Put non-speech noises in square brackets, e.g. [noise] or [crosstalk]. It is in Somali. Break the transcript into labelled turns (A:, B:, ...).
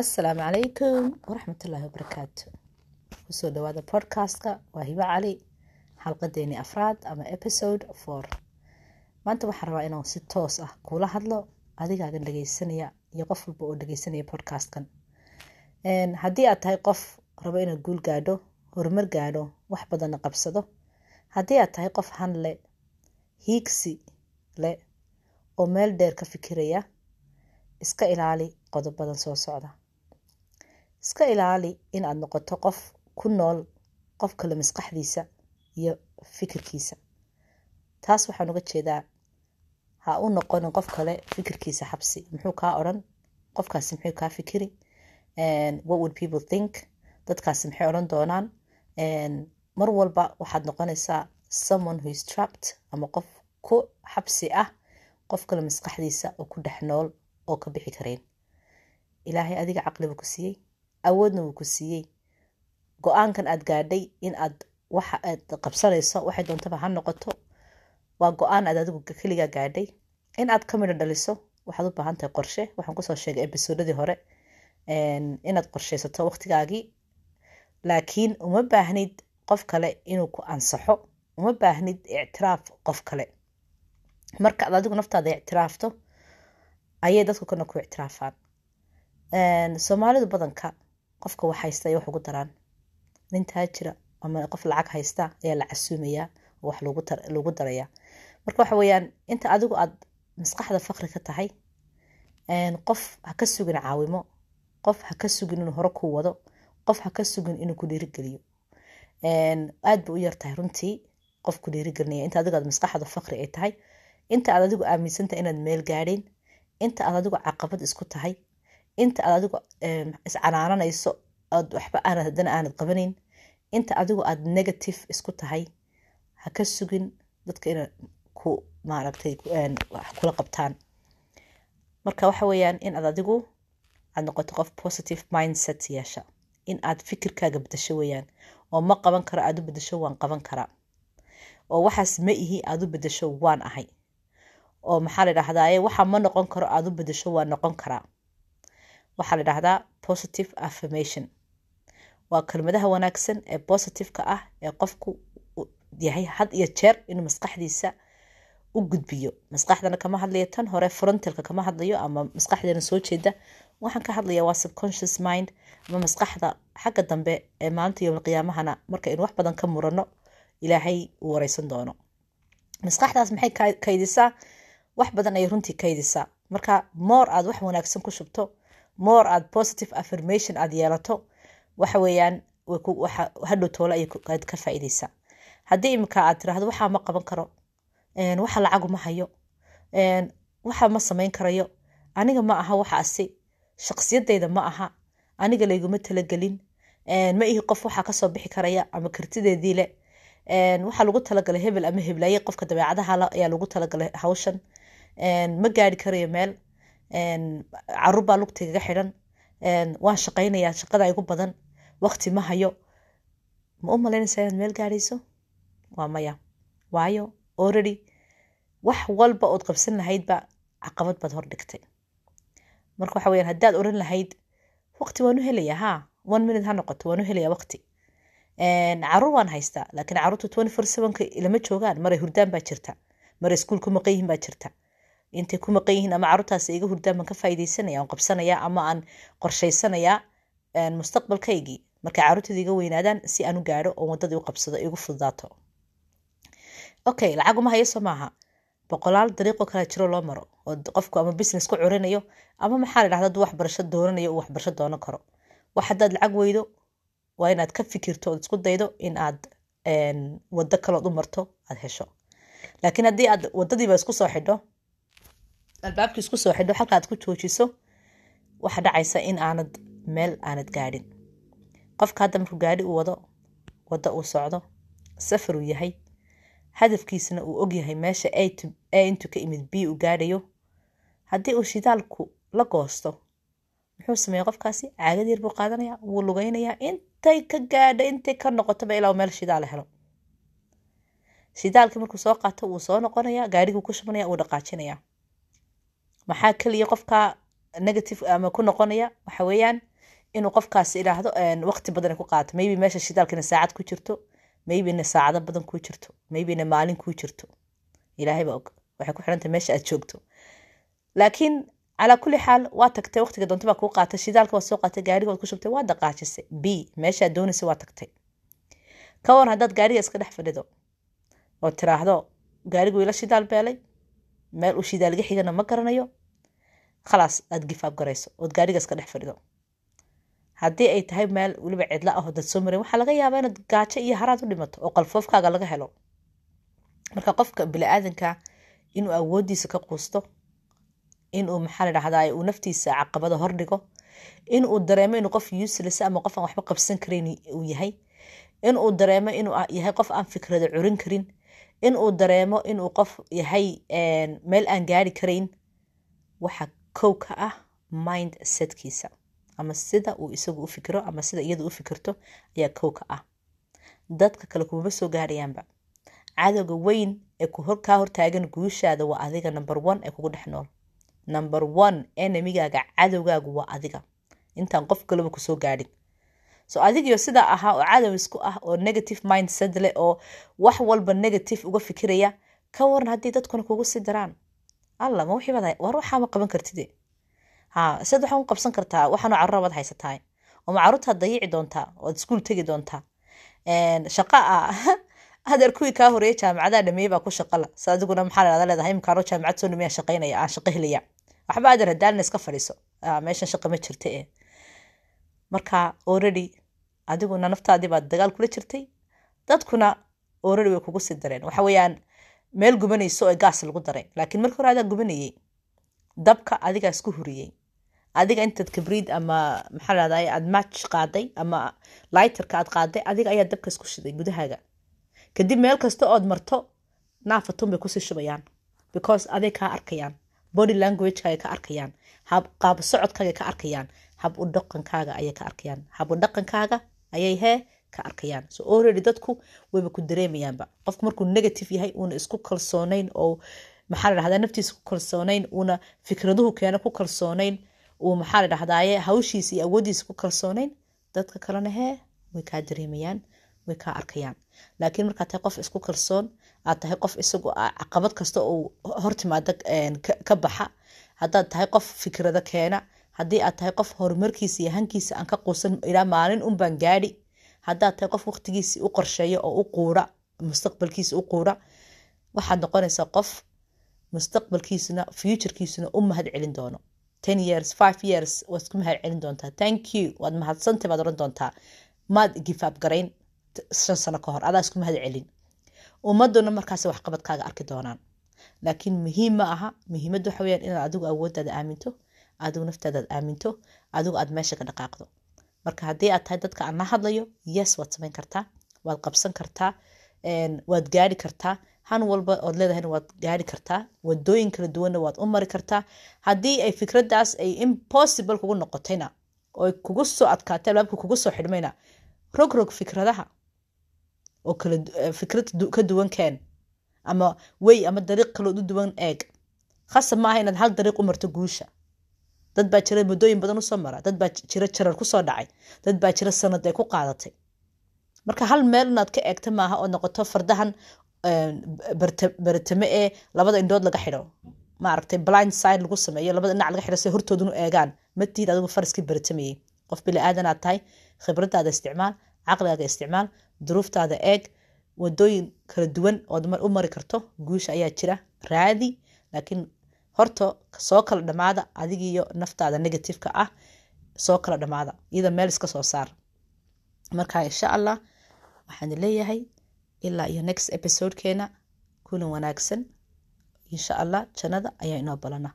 A: asalaamu calaykum waraxmatullaahi wabarakaatu ku soo dhawaada podcastka waa hibo cali xalqadeeni afraad ama episode four. Maanta waxaan rabaa inaan si toos ah kuula hadlo adigaagan dhegeysanaya iyo qof walba oo dhegeysanaya podcastkan. Haddii aad tahay qof rabo inaad guul gaadho horumar gaadho wax badanna qabsado haddii aad tahay qof han le hiigsi le oo meel dheer ka fikiraya iska ilaali qodobadan soo socda iska ilaali inaad noqoto qof ku nool qof kale maskaxdiisa iyo fikirkiisa. Taas waxaan uga jeedaa ha u noqonin qof kale fikirkiisa xabsi. Muxuu kaa odhan? Qofkaasi muxuu kaa fikiri? What would people think? Dadkaasi maxay odhan doonaan? Mar walba waxaad noqonaysaa someone who is trapped ama qof ku xabsi ah qof kale maskaxdiisa oo ku dhex nool oo ka bixi karayn ilaahay adiga caqli buu ku siiyey awoodna wuu ku siiyey. Go'aankan aad gaadhay in aad waxa aad qabsanayso waxay doontaba ha noqoto. Waa go'aan aad adigu keligaa gaadhay. In aad ka midho dhaliso waxaad u baahan tahay qorshe. Waxaan ku soo sheegay ebisoodadii hore inaad qorsheysato waqtigaagii. Laakiin uma baahnid qof kale inuu ku ansaxo. Uma baahnid ictiraaf qof kale. Marka aad adigu naftaada ictiraafto ayay dadku kana ku ictiraafaan. Soomaalidu badanka qofka wax haysta ay wax ugu daraan nin taajira ama qof lacag haysta ayaa la casuumayaa oo wax loogu darayaa marka waxa weeyaan inta adigu aad maskaxda faqri ka tahay qof ha ka sugin caawimo qof ha ka sugin inuu hore ku wado qof ha ka sugin inuu ku dhiirigeliyo aad bay u yartahay runtii qof ku dhiirigelinaya inta adigu aad maskaxda faqri ay tahay inta aad adigu aaminsantahay inaad meel gaadhin inta aad adigu caqabad isku tahay inta aad adigu iscanaananayso ood waxba aanad haddana aanad qabanayn inta adigu aad negative isku tahay ha ka sugin dadka ina ku maaragtay wax kula qabtaan. Marka waxa weeyaan in aad adigu aad noqoto qof positive mindset yeesha in aad fikirkaaga bedasho weeyaan oo ma qaban karo aad u bedasho waan qaban karaa oo waxaas ma ihi aad u bedasho waan ahay oo maxaa la dhahdaa waxa ma noqon karo aad u bedasho waa noqon karaa waxaa la dhahdaa positive affirmation. Waa kelmadaha wanaagsan ee positiveka ah ee qofku yahay had iyo jeer inuu maskaxdiisa u gudbiyo. Maskaxdana kama hadlayo tan hore frontalka kama hadlayo ama maskaxdeena soo jeeda waxaan ka hadlaya waa subconscious mind ama maskaxda xagga dambe ee maalinta yowmal qiyaamahana marka aynu wax badan ka murano ilaahay uu wareysan doono. Maskaxdaas maxay kaydisaa? Wax badan ayay runtii kaydisaa. Marka moor aad wax wanaagsan ku shubto moor aad positive affirmation aad yeelato waxa weeyaan hadhow toole ayaad ka faa'iideysaa. Haddii imika aad tiraahdo waxaa ma qaban karo waxa lacagu ma hayo waxa ma samayn karayo aniga ma aha waxaasi shaqsiyadayda ma aha aniga layguma talagelin ma ihi qof waxaa ka soo bixi karaya ama kartideedii le waxaa lagu talagalay hebel ama heblaye qofka dabeecadaha ayaa lagu talagalay hawshan ma gaari karayo meel carruur baa lugtaygaga xidhan. Waan shaqaynayaa shaqada igu badan. Waqti ma hayo. Ma u malaynaysaa inaad meel gaadhayso? Waa maya. Waayo already wax walba ood qabsan lahaydba caqabad baad hor dhigtay. Marka waxa weyaan haddaad oran lahayd waqti waanu helayaa ha one minute ha noqoto waanu helayaa waqti. Caruur waan haystaa laakiin carruurta twenty four sevenka lama joogaan maray hurdaan baa jirta. Maray iskuul ku maqan yihiin baa jirta intay ku maqan yihiin ama caruurtaas iga hurdaan baan ka faa'iidaysanaya aan qabsanayaa ama aan qorshaysanayaa mustaqbalkaygii. Markay caruurtayda iga weynaadaan si aan u gaadho oo waddadii u qabsado igu fududaato. Okay lacaguma hayso maaha. Boqolaal dariiqoo kala jiro loo maro oo qofku ama business ku curinayo ama maxaa la dhahda hadduu waxbarasho doonanayo uu waxbarasho doonan karo. Wax haddaad lacag weydo waa inaad ka fikirto ood isku daydo in aad waddo kalood u marto aad hesho. Laakiin haddii aad waddadiiba isku soo xidho albaabkii isku xidho halka aad ku joojiso waxa dhacaysa in aanad meel aanad gaadhin. Qofka hadda markuu gaadhi u wado waddo uu socdo safar uu yahay hadafkiisana uu ogyahay meesha a intuu ka imid b uu gaadhayo haddii uu shidaalku la goosto muxuu sameeya qofkaasi? Caagad yar buu qaadanaya wuu lugeynayaa intay ka gaadha intay ka noqotoba ilaa meel shidaala helo. Shidaalkii markuu soo qaato wuu soo noqonaya gaadhiguu ku shubanaya wuu dhaqaajinaya maxaa keliya qofka negative ama ku noqonaya? Waxa weeyaan inuu qofkaasi idhaahdo waqti badan ku qaato. Maybe meesha shidaalkina saacad ku jirto. Maybena saacado badan kuu jirto. Maybena maalin kuu jirto. Ilaahayba og. Waxay ku xidhantahay meesha aad joogto. Laakiin calaa kulli xaal waa tagtay waqtiga doonta baa kuu qaatay shidaalka waad soo qaatay gaariga waad ku shubtay waa daqaajisay. B meeshaad doonaysay waa tagtay. Ka war haddaad gaariga iska dhex fadhido oo tiraahdo gaarigu ila shidaal beelay meel uu shidaal iga xigana ma garanayo khalaas aad gifaab garayso ood gaariga iska dhex fadhido haddii ay tahay meel weliba cidla ah oo dad soo marin waxaa laga yaabaa inaad gaajo iyo haraad u dhimato oo qalfoofkaaga laga helo marka qofka bini-aadanka inuu awooddiisa ka quusto inuu maxaa la dhahdaa uu naftiisa caqabada hordhigo inuu dareemo inuu qof useless ama qof aan waxba qabsan karayn uu yahay inuu dareemo inuu yahay qof aan fikrada curin karin inuu dareemo inuu qof yahay meel aan gaari karayn waxa kow ka ah mind setkiisa. Ama sida uu isagu u fikiro ama sida iyadu u fikirto ayaa kow ka ah. Dadka kale kumama soo gaarayaanba cadowga weyn ee kaa hortaagan guushaada waa adiga number one ee kugu dhex nool. Number one enemigaaga cadowgaagu waa adiga. Intaan qof kaleba ku soo gaadhin. So adigiyo sidaa ahaa oo cadow isku ah oo negative mindset leh oo wax walba negative uga fikiraya ka waran haddii dadkuna kugu sii daraan alla ma wixii baad war waxaa ma qaban kartide ha sid waxaan u qabsan kartaa waxaanoo carruura baad haysataa oo ma carruurtaad dayici doontaa ood iskuul tegi doontaa. Shaqa ah [laughs] adeer kuwii kaa horeeyay jaamacadaha dhameeyey baa ku shaqala sa adiguna maxaa la dhahda leedahay imkaanoo jaamacad soo dhameeyaan shaqaynaya aan shaqo helaya waxba adeer hadaalina iska fadhiiso. Meeshan shaqa ma jirta ee marka already adiguna naftaadii baad dagaal kula jirtay. Dadkuna already way kugu sii dareen. Waxa weeyaan meel gubanayso ee gaas lagu daray. Laakiin markii hore adaa gubanayey dabka adigaa isku huriyey adiga intaad kabriid ama maxaa la dhahdaa aad match qaaday ama lighterka aad qaaday adiga ayaa dabka isku shiday gudahaaga kadib meel kasta ood marto naafatun bay ku sii shubayaan. Because aday kaa arkayaan. Body languagekaaga ka arkayaan. Qaab socodkaaga ka arkayaan. Hab u dhaqankaaga ayay ka arkayaan. Hab u dhaqankaaga ayay hee ka arkayaan. So already dadku wayba ku dareemayaanba. Qofku markuu negative yahay uuna isku kalsoonayn oo maxaa la naftiisa ku kalsoonayn uuna fikraduhu keena ku kalsoonayn uu maxaa la hawshiisa iyo awooddiisa ku kalsoonayn dadka kalena hee way kaa dareemayaan way kaa arkayaan. Laakiin markaad tahay qof isku kalsoon aad tahay qof isagu caqabad kasta uu hortimaada ka baxa haddaad tahay qof fikrado keena haddii aad tahay qof horumarkiisa iyo hankiisa aan ka quusan ilaa maalin unbaan gaadhi haddaad tahay qof waqtigiisii u qorsheeya oo u quura mustaqbalkiisa u quura waxaad noqonaysaa qof mustaqbalkiisuna futurekiisuna u mahad celin doono. Ten years five years waad isku mahad celin doontaa. Thank you. Waad mahadsantay baad oran doontaa. Maad gifaab garayn. Shan sano ka hor adaa isku mahad celin. Ummaduna markaas waxqabadkaaga arki doonaan. Laakiin muhiim ma aha muhiimadda waxa weyaan inaad adigu awooddaada aaminto adigu naftaadaad aaminto adigu aad meesha ka dhaqaaqdo marka haddii aad tahay dadka aan la hadlayo yes waad samayn kartaa waad qabsan kartaa waad gaari kartaa. Han walba ood leedahayna waad gaari kartaa. Wadooyin kala duwanna waad u mari kartaa. Haddii ay fikraddaas ay impossible kugu noqotayna oo kugu soo adkaatay albaabka kugu soo xidhmayna rog rog fikradaha oo kala fikrad ka duwan keen ama wey ama dariiq kalood u duwan eeg. Khasab maaha inaad hal dariiq u marto guusha dad baa jira muddooyin badan u soo mara dad baa jira jarar ku soo dhacay. Dad baa jira sanad ay ku qaadatay. Marka hal meel inaad ka eegta maaha oo noqoto fardahan baritame ee labada indhood laga xidho. Maaragtay blind side lagu sameeyo labada dhinac laga xidho si hortoodunu eegaan. Matiid adigu faraskii baritamayey qof bili aadan aad tahay khibradaada isticmaal caqligaaga isticmaal duruuftaada eeg wadooyin kala duwan ood u mari karto guusha ayaa jira raadi laakiin horta soo kala dhammaada adigiiyo naftaada negativeka ah soo kala dhammaada iyada meel iska soo saar. Marka insha allah waxaan leeyahay ilaa iyo next episodekeena. Kulan wanaagsan. Insha allah jannada ayaa inoo balana